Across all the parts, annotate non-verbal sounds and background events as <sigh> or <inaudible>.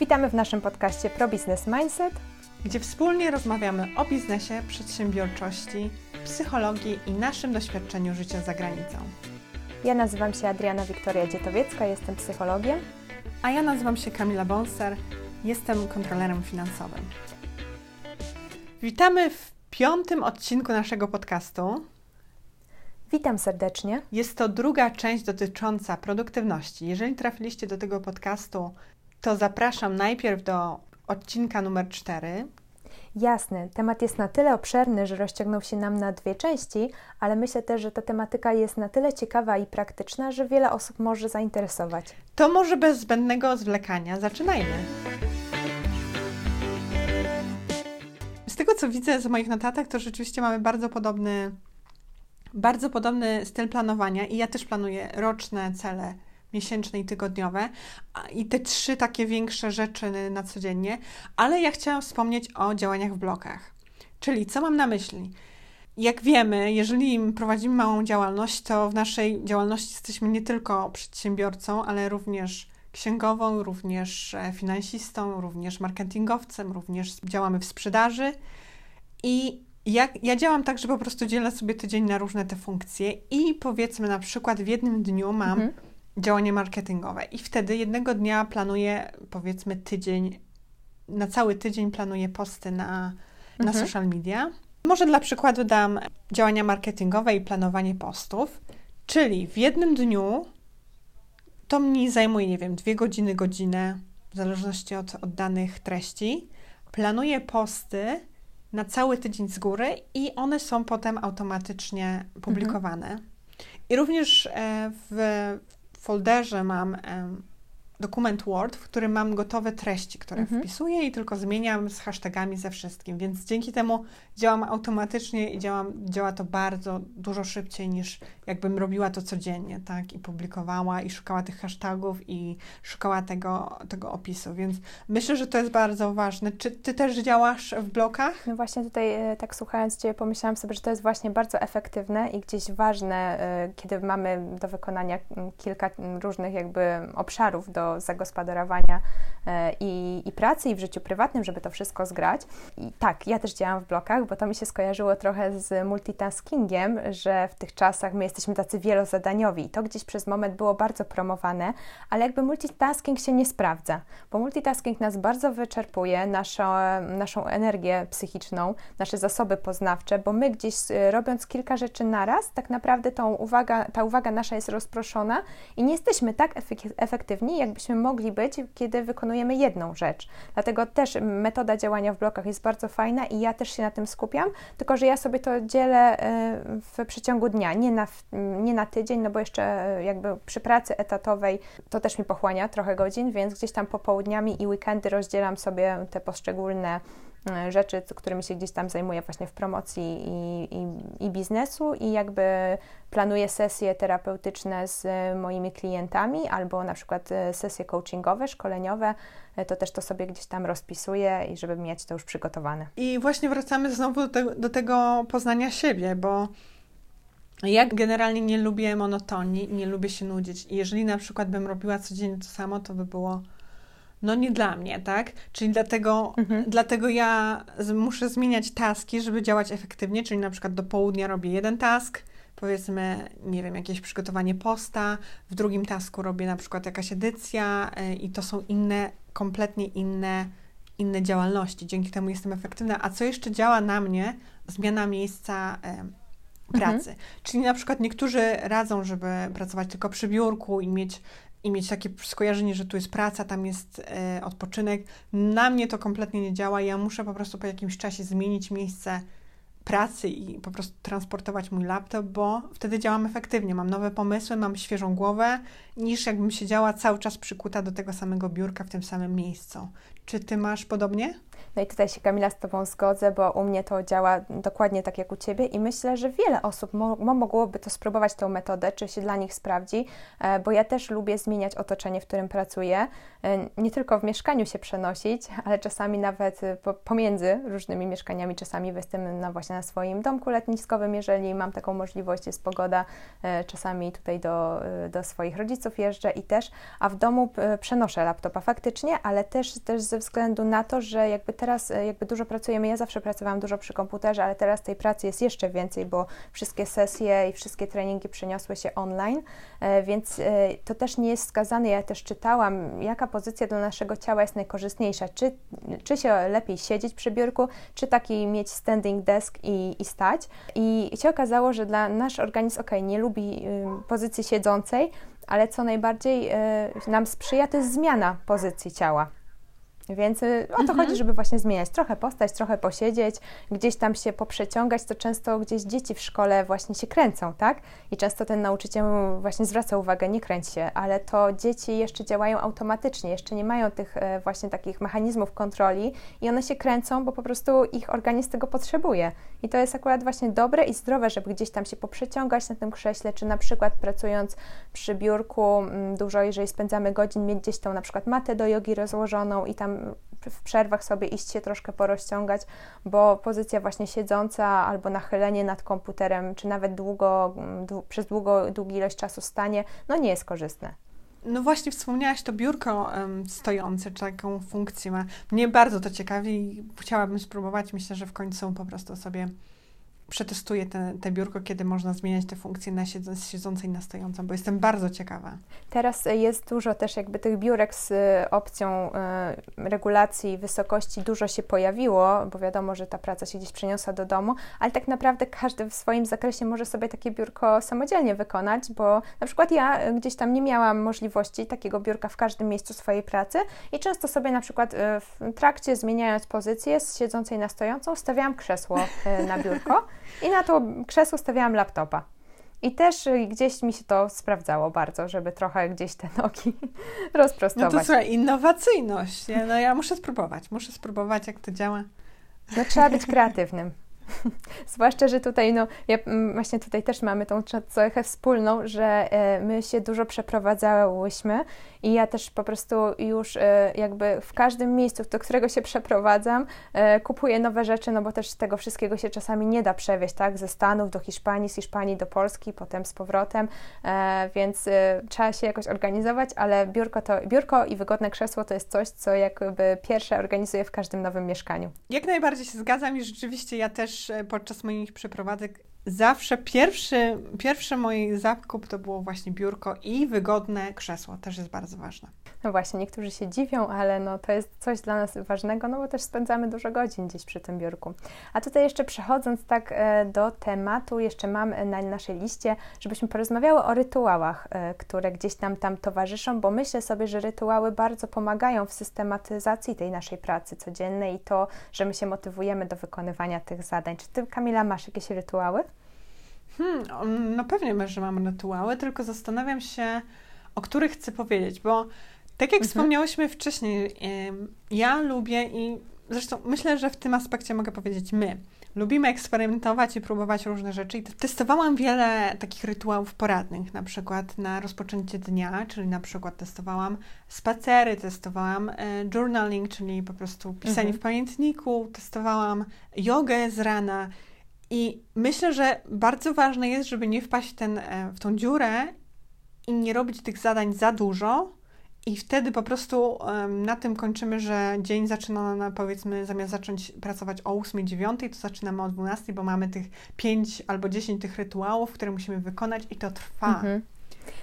Witamy w naszym podcaście Pro Business Mindset, gdzie wspólnie rozmawiamy o biznesie, przedsiębiorczości, psychologii i naszym doświadczeniu życia za granicą. Ja nazywam się Adriana Wiktoria Dzietowiecka, jestem psychologiem. A ja nazywam się Kamila Bonser, jestem kontrolerem finansowym. Witamy w piątym odcinku naszego podcastu. Witam serdecznie. Jest to druga część dotycząca produktywności. Jeżeli trafiliście do tego podcastu, to zapraszam najpierw do odcinka numer 4. Jasne, temat jest na tyle obszerny, że rozciągnął się nam na dwie części, ale myślę też, że ta tematyka jest na tyle ciekawa i praktyczna, że wiele osób może zainteresować. To może bez zbędnego zwlekania zaczynajmy. Z tego co widzę z moich notatek, to rzeczywiście mamy bardzo podobny, bardzo podobny styl planowania i ja też planuję roczne cele miesięczne i tygodniowe i te trzy takie większe rzeczy na codziennie, ale ja chciałam wspomnieć o działaniach w blokach. Czyli co mam na myśli? Jak wiemy, jeżeli prowadzimy małą działalność, to w naszej działalności jesteśmy nie tylko przedsiębiorcą, ale również księgową, również e, finansistą, również marketingowcem, również działamy w sprzedaży. I jak, ja działam tak, że po prostu dzielę sobie tydzień na różne te funkcje i powiedzmy na przykład w jednym dniu mam mhm działanie marketingowe. I wtedy jednego dnia planuję, powiedzmy, tydzień, na cały tydzień planuję posty na, na mhm. social media. Może dla przykładu dam działania marketingowe i planowanie postów, czyli w jednym dniu to mi zajmuje, nie wiem, dwie godziny, godzinę, w zależności od, od danych treści. Planuję posty na cały tydzień z góry i one są potem automatycznie publikowane. Mhm. I również e, w, folderze mam dokument Word, w którym mam gotowe treści, które mhm. wpisuję i tylko zmieniam z hashtagami ze wszystkim, więc dzięki temu działam automatycznie i działam, działa to bardzo dużo szybciej niż jakbym robiła to codziennie, tak, i publikowała i szukała tych hashtagów i szukała tego, tego opisu, więc myślę, że to jest bardzo ważne. Czy Ty też działasz w blokach? No właśnie tutaj e, tak słuchając Ciebie pomyślałam sobie, że to jest właśnie bardzo efektywne i gdzieś ważne, e, kiedy mamy do wykonania kilka różnych jakby obszarów do zagospodarowania e, i, i pracy, i w życiu prywatnym, żeby to wszystko zgrać. I tak, ja też działam w blokach, bo to mi się skojarzyło trochę z multitaskingiem, że w tych czasach my jesteśmy tacy wielozadaniowi i to gdzieś przez moment było bardzo promowane, ale jakby multitasking się nie sprawdza, bo multitasking nas bardzo wyczerpuje, naszą, naszą energię psychiczną, nasze zasoby poznawcze, bo my gdzieś e, robiąc kilka rzeczy naraz, tak naprawdę tą uwaga, ta uwaga nasza jest rozproszona i nie jesteśmy tak efektywni, jakbyśmy mogli być, kiedy wykonujemy jedną rzecz. Dlatego też metoda działania w blokach jest bardzo fajna i ja też się na tym skupiam, tylko że ja sobie to dzielę e, w przeciągu dnia, nie na, nie na tydzień, no bo jeszcze e, jakby przy pracy etatowej to też mi pochłania trochę godzin, więc gdzieś tam popołudniami i weekendy rozdzielam sobie te poszczególne rzeczy, którymi się gdzieś tam zajmuję właśnie w promocji i, i, i, biznesu i jakby planuję sesje terapeutyczne z moimi klientami albo na przykład e, sesje coachingowe, szkoleniowe, e, to też to sobie gdzieś tam rozpisuję i żeby mieć to już przygotowane. I właśnie wracamy znowu do, te, do tego poznania siebie, bo ja generalnie nie lubię monotonii, nie lubię się nudzić. Jeżeli na przykład bym robiła codziennie to samo, to by było no nie dla mnie, tak? Czyli dlatego, mhm. dlatego ja muszę zmieniać taski, żeby działać efektywnie, czyli na przykład do południa robię jeden task, powiedzmy, nie wiem, jakieś przygotowanie posta, w drugim tasku robię na przykład jakaś edycja yy, i to są inne, kompletnie inne, inne działalności. Dzięki temu jestem efektywna. A co jeszcze działa na mnie? Zmiana miejsca yy, pracy. Mhm. Czyli na przykład niektórzy radzą, żeby pracować tylko przy biurku i mieć i mieć takie skojarzenie, że tu jest praca, tam jest e, odpoczynek. Na mnie to kompletnie nie działa. Ja muszę po prostu po jakimś czasie zmienić miejsce pracy i po prostu transportować mój laptop, bo wtedy działam efektywnie. Mam nowe pomysły, mam świeżą głowę, niż jakbym siedziała cały czas przykuta do tego samego biurka w tym samym miejscu. Czy ty masz podobnie? No i tutaj się Kamila z Tobą zgodzę, bo u mnie to działa dokładnie tak jak u Ciebie i myślę, że wiele osób mo mogłoby to spróbować tą metodę, czy się dla nich sprawdzi, e, bo ja też lubię zmieniać otoczenie, w którym pracuję. E, nie tylko w mieszkaniu się przenosić, ale czasami nawet e, pomiędzy różnymi mieszkaniami, czasami jestem na, właśnie na swoim domku letniskowym, jeżeli mam taką możliwość, jest pogoda, czasami tutaj do, do swoich rodziców jeżdżę i też, a w domu przenoszę laptopa faktycznie, ale też, też ze względu na to, że jakby teraz e, jakby dużo pracujemy, ja zawsze pracowałam dużo przy komputerze, ale teraz tej pracy jest jeszcze więcej, bo wszystkie sesje i wszystkie treningi przeniosły się online, e, więc e, to też nie jest wskazane. Ja też czytałam, jaka pozycja dla naszego ciała jest najkorzystniejsza, czy, czy się lepiej siedzieć przy biurku, czy taki mieć standing desk i, i stać. I się okazało, że dla nasz organizm, ok, nie lubi pozycji siedzącej, ale co najbardziej nam sprzyja, to jest zmiana pozycji ciała. Więc y, o to mhm. chodzi, żeby właśnie zmieniać trochę postać, trochę posiedzieć, gdzieś tam się poprzeciągać, to często gdzieś dzieci w szkole właśnie się kręcą, tak? I często ten nauczyciel właśnie zwraca uwagę, nie kręć się, ale to dzieci jeszcze działają automatycznie, jeszcze nie mają tych e, właśnie takich mechanizmów kontroli i one się kręcą, bo po prostu ich organizm tego potrzebuje. I to jest akurat właśnie dobre i zdrowe, żeby gdzieś tam się poprzeciągać na tym krześle, czy na przykład pracując przy biurku mm, dużo, jeżeli spędzamy godzin, mieć gdzieś tą na przykład matę do jogi rozłożoną i tam w przerwach sobie iść się troszkę porozciągać, bo pozycja właśnie siedząca albo nachylenie nad komputerem, czy nawet długo, przez długo, długi ilość czasu stanie, no nie jest korzystne. No właśnie wspomniałaś to biurko um, stojące, czy jaką funkcję ma. Mnie bardzo to ciekawi i chciałabym spróbować. Myślę, że w końcu po prostu sobie przetestuję te, te biurko, kiedy można zmieniać te funkcje na siedząc, siedzącej na stojącą, bo jestem bardzo ciekawa. Teraz jest dużo też jakby tych biurek z y, opcją y, regulacji wysokości dużo się pojawiło, bo wiadomo, że ta praca się gdzieś przeniosła do domu, ale tak naprawdę każdy w swoim zakresie może sobie takie biurko samodzielnie wykonać, bo na przykład ja gdzieś tam nie miałam możliwości takiego biurka w każdym miejscu swojej pracy i często sobie na przykład w trakcie zmieniając pozycję z siedzącej na stojącą stawiałam krzesło na biurko i na to krzesło stawiałam laptopa. I też y, gdzieś mi się to sprawdzało bardzo, żeby trochę gdzieś te nogi rozprostować. <laughs> No to słuchaj, innowacyjność. Nie? No ja muszę spróbować, muszę spróbować, jak to działa. No trzeba być <laughs> kreatywnym. <laughs> Zwłaszcza, że tutaj, no, ja, mm, właśnie tutaj też mamy tą cechę wspólną, że e, my się dużo przeprowadzałyśmy i ja też po prostu już e, jakby w każdym miejscu, do którego się przeprowadzam, e, kupuję nowe rzeczy, no bo też tego wszystkiego się czasami nie da przewieźć, tak, ze Stanów do Hiszpanii, z Hiszpanii do Polski, potem z powrotem, więc trzeba się jakoś organizować, ale biurko, to, biurko i wygodne krzesło to jest coś, co jakby pierwsze organizuję w każdym nowym mieszkaniu. Jak najbardziej się zgadzam i rzeczywiście ja też E, podczas moich przeprowadzek zawsze pierwszy, pierwszy mój zakup to było właśnie biurko i wygodne krzesło. Też jest bardzo ważne. No właśnie, niektórzy się dziwią, ale no to jest coś dla nas ważnego, no bo też spędzamy dużo godzin gdzieś przy tym biurku. A tutaj jeszcze przechodząc tak e, do tematu, jeszcze mam na naszej liście, żebyśmy porozmawiały o rytuałach, e, które gdzieś tam tam towarzyszą, bo myślę sobie, że rytuały bardzo pomagają w systematyzacji tej naszej pracy codziennej i to, że my się motywujemy do wykonywania tych zadań. Czy ty, Kamila, masz jakieś rytuały? Hmm, no pewnie, że mam rytuały, tylko zastanawiam się, o których chcę powiedzieć, bo tak jak mhm. wspomniałyśmy wcześniej, ja lubię i zresztą myślę, że w tym aspekcie mogę powiedzieć my. Lubimy eksperymentować i próbować różne rzeczy. I testowałam wiele takich rytuałów poradnych, na przykład na rozpoczęcie dnia, czyli na przykład testowałam spacery, testowałam e, journaling, czyli po prostu pisanie mhm. w pamiętniku, testowałam jogę z rana. I myślę, że bardzo ważne jest, żeby nie wpaść ten, e, w tą dziurę i nie robić tych zadań za dużo, i wtedy po prostu na tym kończymy, że dzień zaczyna, na, powiedzmy, zamiast zacząć pracować o 8, 9, to zaczynamy o 12, bo mamy tych 5 albo 10 tych rytuałów, które musimy wykonać i to trwa. Mhm.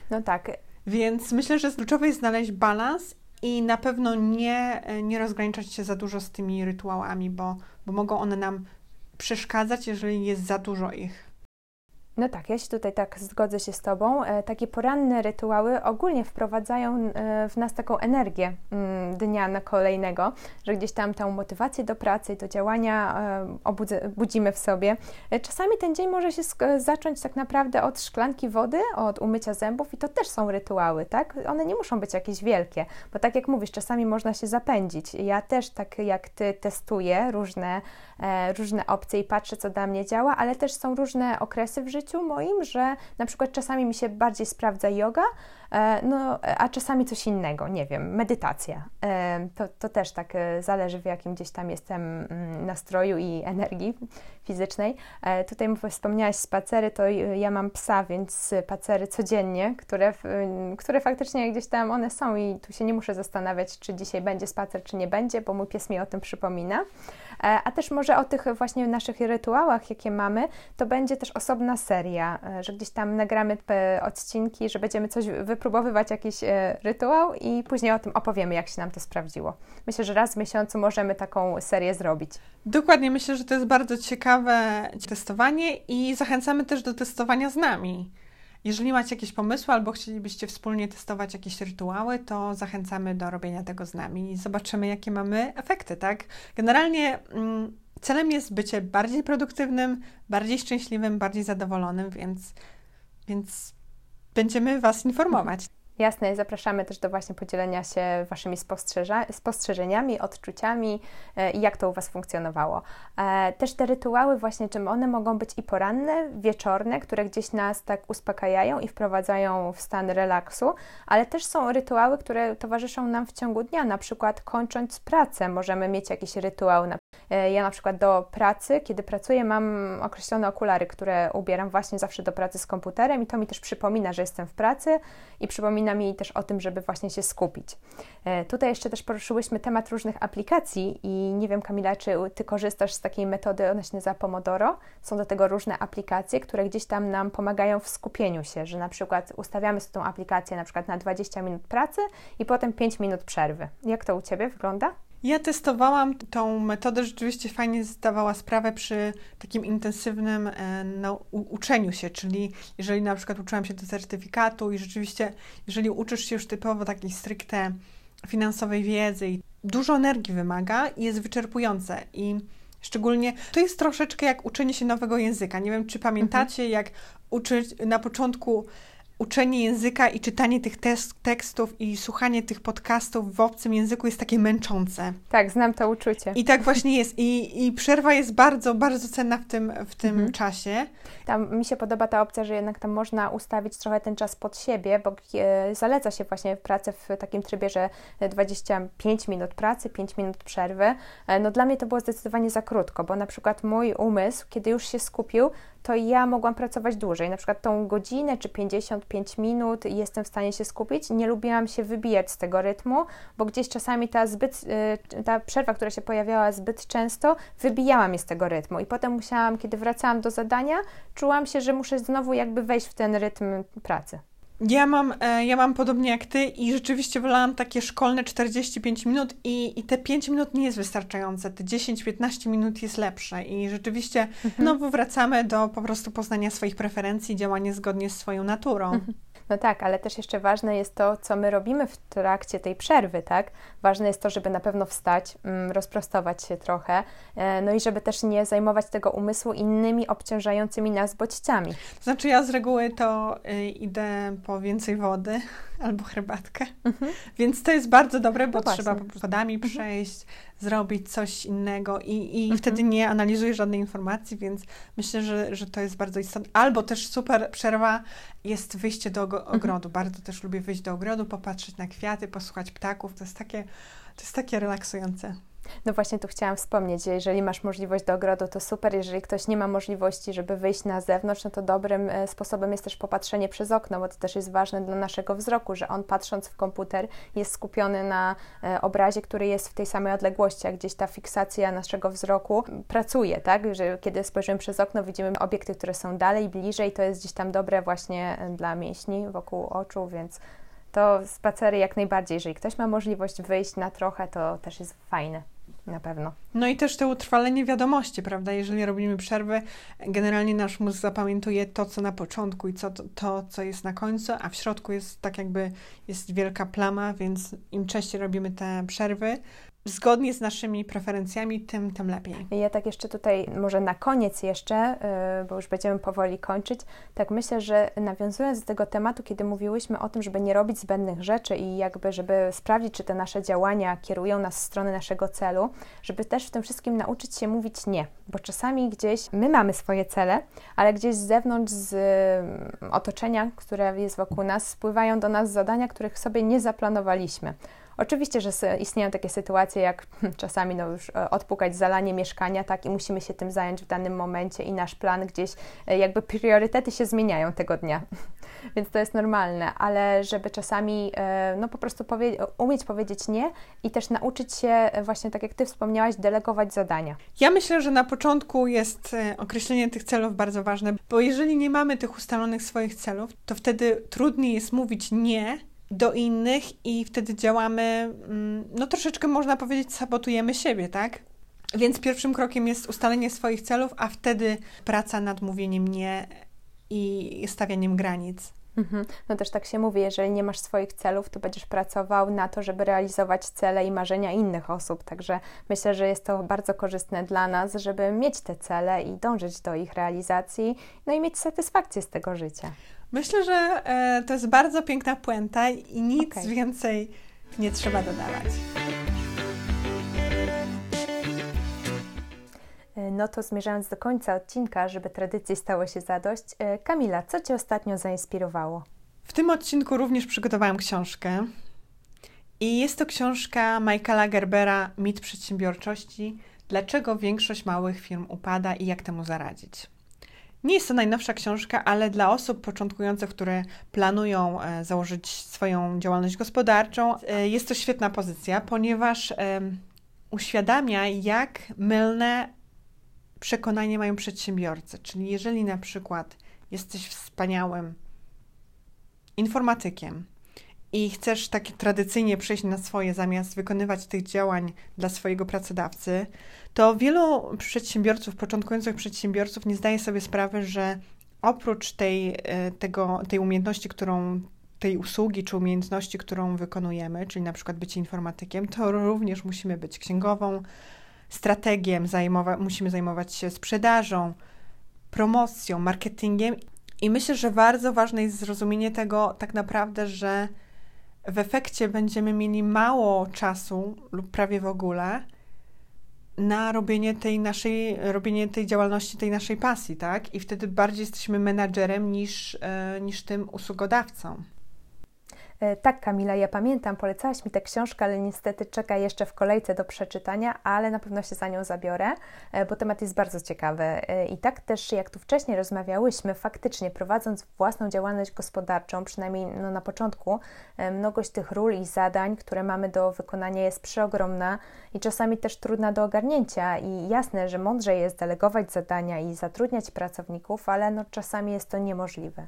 No tak. Więc myślę, że kluczowe jest znaleźć balans i na pewno nie, nie rozgraniczać się za dużo z tymi rytuałami, bo, bo mogą one nam przeszkadzać, jeżeli jest za dużo ich. No tak, ja się tutaj tak zgodzę się z Tobą. E, takie poranne rytuały ogólnie wprowadzają e, w nas taką energię mm, dnia na kolejnego, że gdzieś tam tę motywację do pracy do działania e, budzimy w sobie. Czasami ten dzień może się zacząć tak naprawdę od szklanki wody, od umycia zębów i to też są rytuały, tak? One nie muszą być jakieś wielkie, bo tak jak mówisz, czasami można się zapędzić. Ja też tak jak Ty testuję różne, różne opcje i patrzę, co dla mnie działa, ale też są różne okresy w życiu, życiu moim, że na przykład czasami mi się bardziej sprawdza yoga, no, a czasami coś innego, nie wiem, medytacja. E, to, to też tak e, zależy, w jakim gdzieś tam jestem mm, nastroju i energii fizycznej. Tutaj wspomniałaś spacery, to ja mam psa, więc spacery codziennie, które, które faktycznie gdzieś tam one są i tu się nie muszę zastanawiać, czy dzisiaj będzie spacer, czy nie będzie, bo mój pies mi o tym przypomina. A też może o tych właśnie naszych rytuałach, jakie mamy, to będzie też osobna seria, że gdzieś tam nagramy odcinki, że będziemy coś wypróbowywać, jakiś e, rytuał i później o tym opowiemy, jak się nam to sprawdziło. Myślę, że raz w miesiącu możemy taką serię zrobić. Dokładnie, myślę, że to jest bardzo ciekawe testowanie i zachęcamy też do testowania z nami. Jeżeli macie jakieś pomysły albo chcielibyście wspólnie testować jakieś rytuały, to zachęcamy do robienia tego z nami i zobaczymy, jakie mamy efekty, tak? Generalnie mm, celem jest bycie bardziej produktywnym, bardziej szczęśliwym, bardziej zadowolonym, więc, więc będziemy Was informować. Jasne, zapraszamy też do właśnie podzielenia się Waszymi spostrzeżeniami, odczuciami e, i jak to u Was funkcjonowało. E, też te rytuały właśnie, czym one mogą być i poranne, wieczorne, które gdzieś nas tak uspokajają i wprowadzają w stan relaksu, ale też są rytuały, które towarzyszą nam w ciągu dnia, na przykład kończąc pracę możemy mieć jakiś rytuał. E, ja na przykład do pracy, kiedy pracuję, mam określone okulary, które ubieram właśnie zawsze do pracy z komputerem i to mi też przypomina, że jestem w pracy i przypomina mi też o tym, żeby właśnie się skupić. E, tutaj jeszcze też poruszyłyśmy temat różnych aplikacji i nie wiem, Kamila, czy Ty korzystasz z takiej metody, ona nazywa Pomodoro. Są do tego różne aplikacje, które gdzieś tam nam pomagają w skupieniu się, że na przykład ustawiamy sobie tą aplikację na przykład na 20 minut pracy i potem 5 minut przerwy. Jak to u Ciebie wygląda? Ja testowałam tą metodę, rzeczywiście fajnie zdawała sprawę przy takim intensywnym e, no, uczeniu się, czyli jeżeli na przykład uczyłam się do certyfikatu i rzeczywiście, jeżeli uczysz się już typowo takiej stricte finansowej wiedzy i dużo energii wymaga i jest wyczerpujące i Szczególnie to jest troszeczkę jak uczenie się nowego języka. Nie wiem, czy pamiętacie, mhm. jak uczyć na początku uczenie języka i czytanie tych tekstów i słuchanie tych podcastów w obcym języku jest takie męczące. Tak, znam to uczucie. I tak właśnie jest. I, i przerwa jest bardzo, bardzo cenna w tym, w tym mhm. czasie. Tam mi się podoba ta opcja, że jednak tam można ustawić trochę ten czas pod siebie, bo e, zaleca się właśnie pracę w takim trybie, że 25 minut pracy, 5 minut przerwy. E, no dla mnie to było zdecydowanie za krótko, bo na przykład mój umysł, kiedy już się skupił, to ja mogłam pracować dłużej, na przykład tą godzinę czy 55 minut jestem w stanie się skupić. Nie lubiłam się wybijać z tego rytmu, bo gdzieś czasami ta zbyt, y, ta przerwa, która się pojawiała zbyt często, wybijała mnie z tego rytmu i potem musiałam, kiedy wracałam do zadania, czułam się, że muszę znowu jakby wejść w ten rytm pracy. Ja mam, e, ja mam podobnie jak ty i rzeczywiście wolałam takie szkolne 45 minut i, i te 5 minut nie jest wystarczające. Te 10-15 minut jest lepsze i rzeczywiście mhm. no, wracamy do po prostu poznania swoich preferencji, działania zgodnie z swoją naturą. Mhm. No tak, ale też jeszcze ważne jest to, co my robimy w trakcie tej przerwy, tak? Ważne jest to, żeby na pewno wstać, mm, rozprostować się trochę, e, no i żeby też nie zajmować tego umysłu innymi obciążającymi nas bodźcami. Znaczy ja z reguły to y, idę po więcej wody <laughs> albo herbatkę, mhm. więc to jest bardzo dobre, bo no trzeba wodami mhm. przejść, zrobić coś innego i, i mhm. wtedy nie analizuję żadnej informacji, więc myślę, że, że to jest bardzo istotne. Albo też super przerwa jest wyjście do mhm. ogrodu. Bardzo też lubię wyjść do ogrodu, popatrzeć na kwiaty, posłuchać ptaków. To jest takie, to jest takie relaksujące. No właśnie tu chciałam wspomnieć, jeżeli masz możliwość do ogrodu, to super. Jeżeli ktoś nie ma możliwości, żeby wyjść na zewnątrz, no to dobrym e, sposobem jest też popatrzenie przez okno, bo to też jest ważne dla naszego wzroku, że on patrząc w komputer jest skupiony na e, obrazie, który jest w tej samej odległości, a gdzieś ta fiksacja naszego wzroku pracuje, tak? Że kiedy spojrzymy przez okno, widzimy obiekty, które są dalej, bliżej, to jest gdzieś tam dobre właśnie e, dla mięśni wokół oczu, więc to spacery jak najbardziej. Jeżeli ktoś ma możliwość wyjść na trochę, to też jest fajne. Na pewno. No i też to utrwalenie wiadomości, prawda? Jeżeli robimy przerwy, generalnie nasz mózg zapamiętuje to, co na początku i co, to, to, co jest na końcu, a w środku jest tak jakby jest wielka plama, więc im częściej robimy te przerwy, zgodnie z naszymi preferencjami, tym, tym lepiej. Ja tak jeszcze tutaj, może na koniec jeszcze, y, bo już będziemy powoli kończyć, tak myślę, że nawiązując do tego tematu, kiedy mówiłyśmy o tym, żeby nie robić zbędnych rzeczy i jakby, żeby sprawdzić, czy te nasze działania kierują nas w stronę naszego celu, żeby też w tym wszystkim nauczyć się mówić nie, bo czasami gdzieś my mamy swoje cele, ale gdzieś z zewnątrz, z mm, otoczenia, które jest wokół nas, spływają do nas zadania, których sobie nie zaplanowaliśmy. Oczywiście, że istnieją takie sytuacje, jak <laughs> czasami no już e, odpukać zalanie mieszkania, tak, i musimy się tym zająć w danym momencie i nasz plan gdzieś, e, jakby priorytety się zmieniają tego dnia, <laughs> więc to jest normalne, ale żeby czasami e, no po prostu powie umieć powiedzieć nie i też nauczyć się właśnie, tak jak Ty wspomniałaś, delegować zadania. Ja myślę, że na początku jest określenie tych celów bardzo ważne, bo jeżeli nie mamy tych ustalonych swoich celów, to wtedy trudniej jest mówić nie do innych i wtedy działamy, mm, no troszeczkę można powiedzieć, sabotujemy siebie, tak? Więc pierwszym krokiem jest ustalenie swoich celów, a wtedy praca nad mówieniem nie i stawianiem granic. Mhm. No też tak się mówi, jeżeli nie masz swoich celów, to będziesz pracował na to, żeby realizować cele i marzenia innych osób. Także myślę, że jest to bardzo korzystne dla nas, żeby mieć te cele i dążyć do ich realizacji, no i mieć satysfakcję z tego życia. Myślę, że e, to jest bardzo piękna puenta i nic okay. więcej nie trzeba dodawać. E, no to zmierzając do końca odcinka, żeby tradycji stało się zadość, e, Kamila, co Cię ostatnio zainspirowało? W tym odcinku również przygotowałam książkę. I jest to książka Michaela Gerbera Mit przedsiębiorczości. Dlaczego większość małych firm upada i jak temu zaradzić? Nie jest to najnowsza książka, ale dla osób początkujących, które planują e, założyć swoją działalność gospodarczą, e, jest to świetna pozycja, ponieważ uświadamia, jak mylne przekonanie mają przedsiębiorcy. Czyli jeżeli na przykład jesteś wspaniałym informatykiem, i chcesz tak tradycyjnie przejść na swoje, zamiast wykonywać tych działań dla swojego pracodawcy, to wielu przedsiębiorców, początkujących przedsiębiorców nie zdaje sobie sprawy, że oprócz tej, e, tego, tej umiejętności, którą tej usługi czy umiejętności, którą wykonujemy, czyli na przykład być informatykiem, to również musimy być księgową, strategiem, zajmowa musimy zajmować się sprzedażą, promocją, marketingiem. I myślę, że bardzo ważne jest zrozumienie tego tak naprawdę, że w efekcie będziemy mieli mało czasu lub prawie w ogóle na robienie tej naszej, robienie tej działalności, tej naszej pasji, tak? I wtedy bardziej jesteśmy menadżerem niż, e, niż tym usługodawcą. E, tak, Kamila, ja pamiętam, polecałaś mi tę książkę, ale niestety czeka jeszcze w kolejce do przeczytania, ale na pewno się za nią zabiorę, e, bo temat jest bardzo ciekawy. E, I tak też, jak tu wcześniej rozmawiałyśmy, faktycznie prowadząc własną działalność gospodarczą, przynajmniej no, na początku, mnogość tych ról i zadań, które mamy do wykonania jest przeogromna i czasami też trudna do ogarnięcia. I jasne, że mądrze jest delegować zadania i zatrudniać pracowników, ale no, czasami jest to niemożliwe.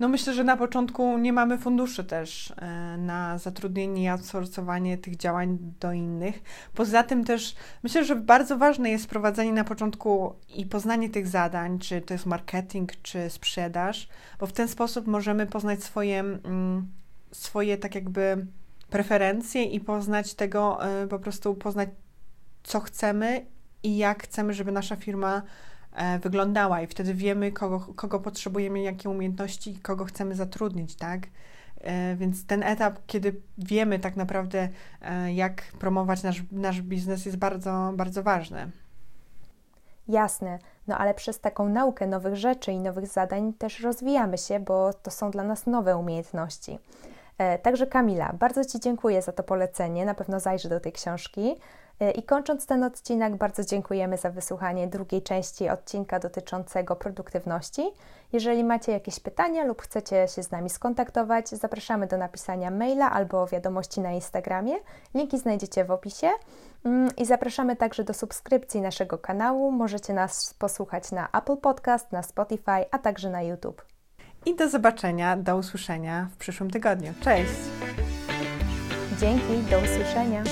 No myślę, że na początku nie mamy funduszy też E, na zatrudnienie i outsourcowanie tych działań do innych. Poza tym też myślę, że bardzo ważne jest prowadzenie na początku i poznanie tych zadań, czy to jest marketing, czy sprzedaż, bo w ten sposób możemy poznać swoje, mm, swoje tak jakby preferencje i poznać tego, e, po prostu poznać, co chcemy i jak chcemy, żeby nasza firma e, wyglądała i wtedy wiemy, kogo, kogo potrzebujemy, jakie umiejętności, kogo chcemy zatrudnić, tak? E, więc ten etap, kiedy wiemy tak naprawdę, e, jak promować nasz, nasz biznes, jest bardzo, bardzo ważny. Jasne, no ale przez taką naukę nowych rzeczy i nowych zadań też rozwijamy się, bo to są dla nas nowe umiejętności. E, także Kamila, bardzo Ci dziękuję za to polecenie, na pewno zajrzę do tej książki. E, I kończąc ten odcinek, bardzo dziękujemy za wysłuchanie drugiej części odcinka dotyczącego produktywności. Jeżeli macie jakieś pytania lub chcecie się z nami skontaktować, zapraszamy do napisania maila albo wiadomości na Instagramie. Linki znajdziecie w opisie. Mm, I zapraszamy także do subskrypcji naszego kanału. Możecie nas posłuchać na Apple Podcast, na Spotify, a także na YouTube. I do zobaczenia, do usłyszenia w przyszłym tygodniu. Cześć! Dzięki, do usłyszenia.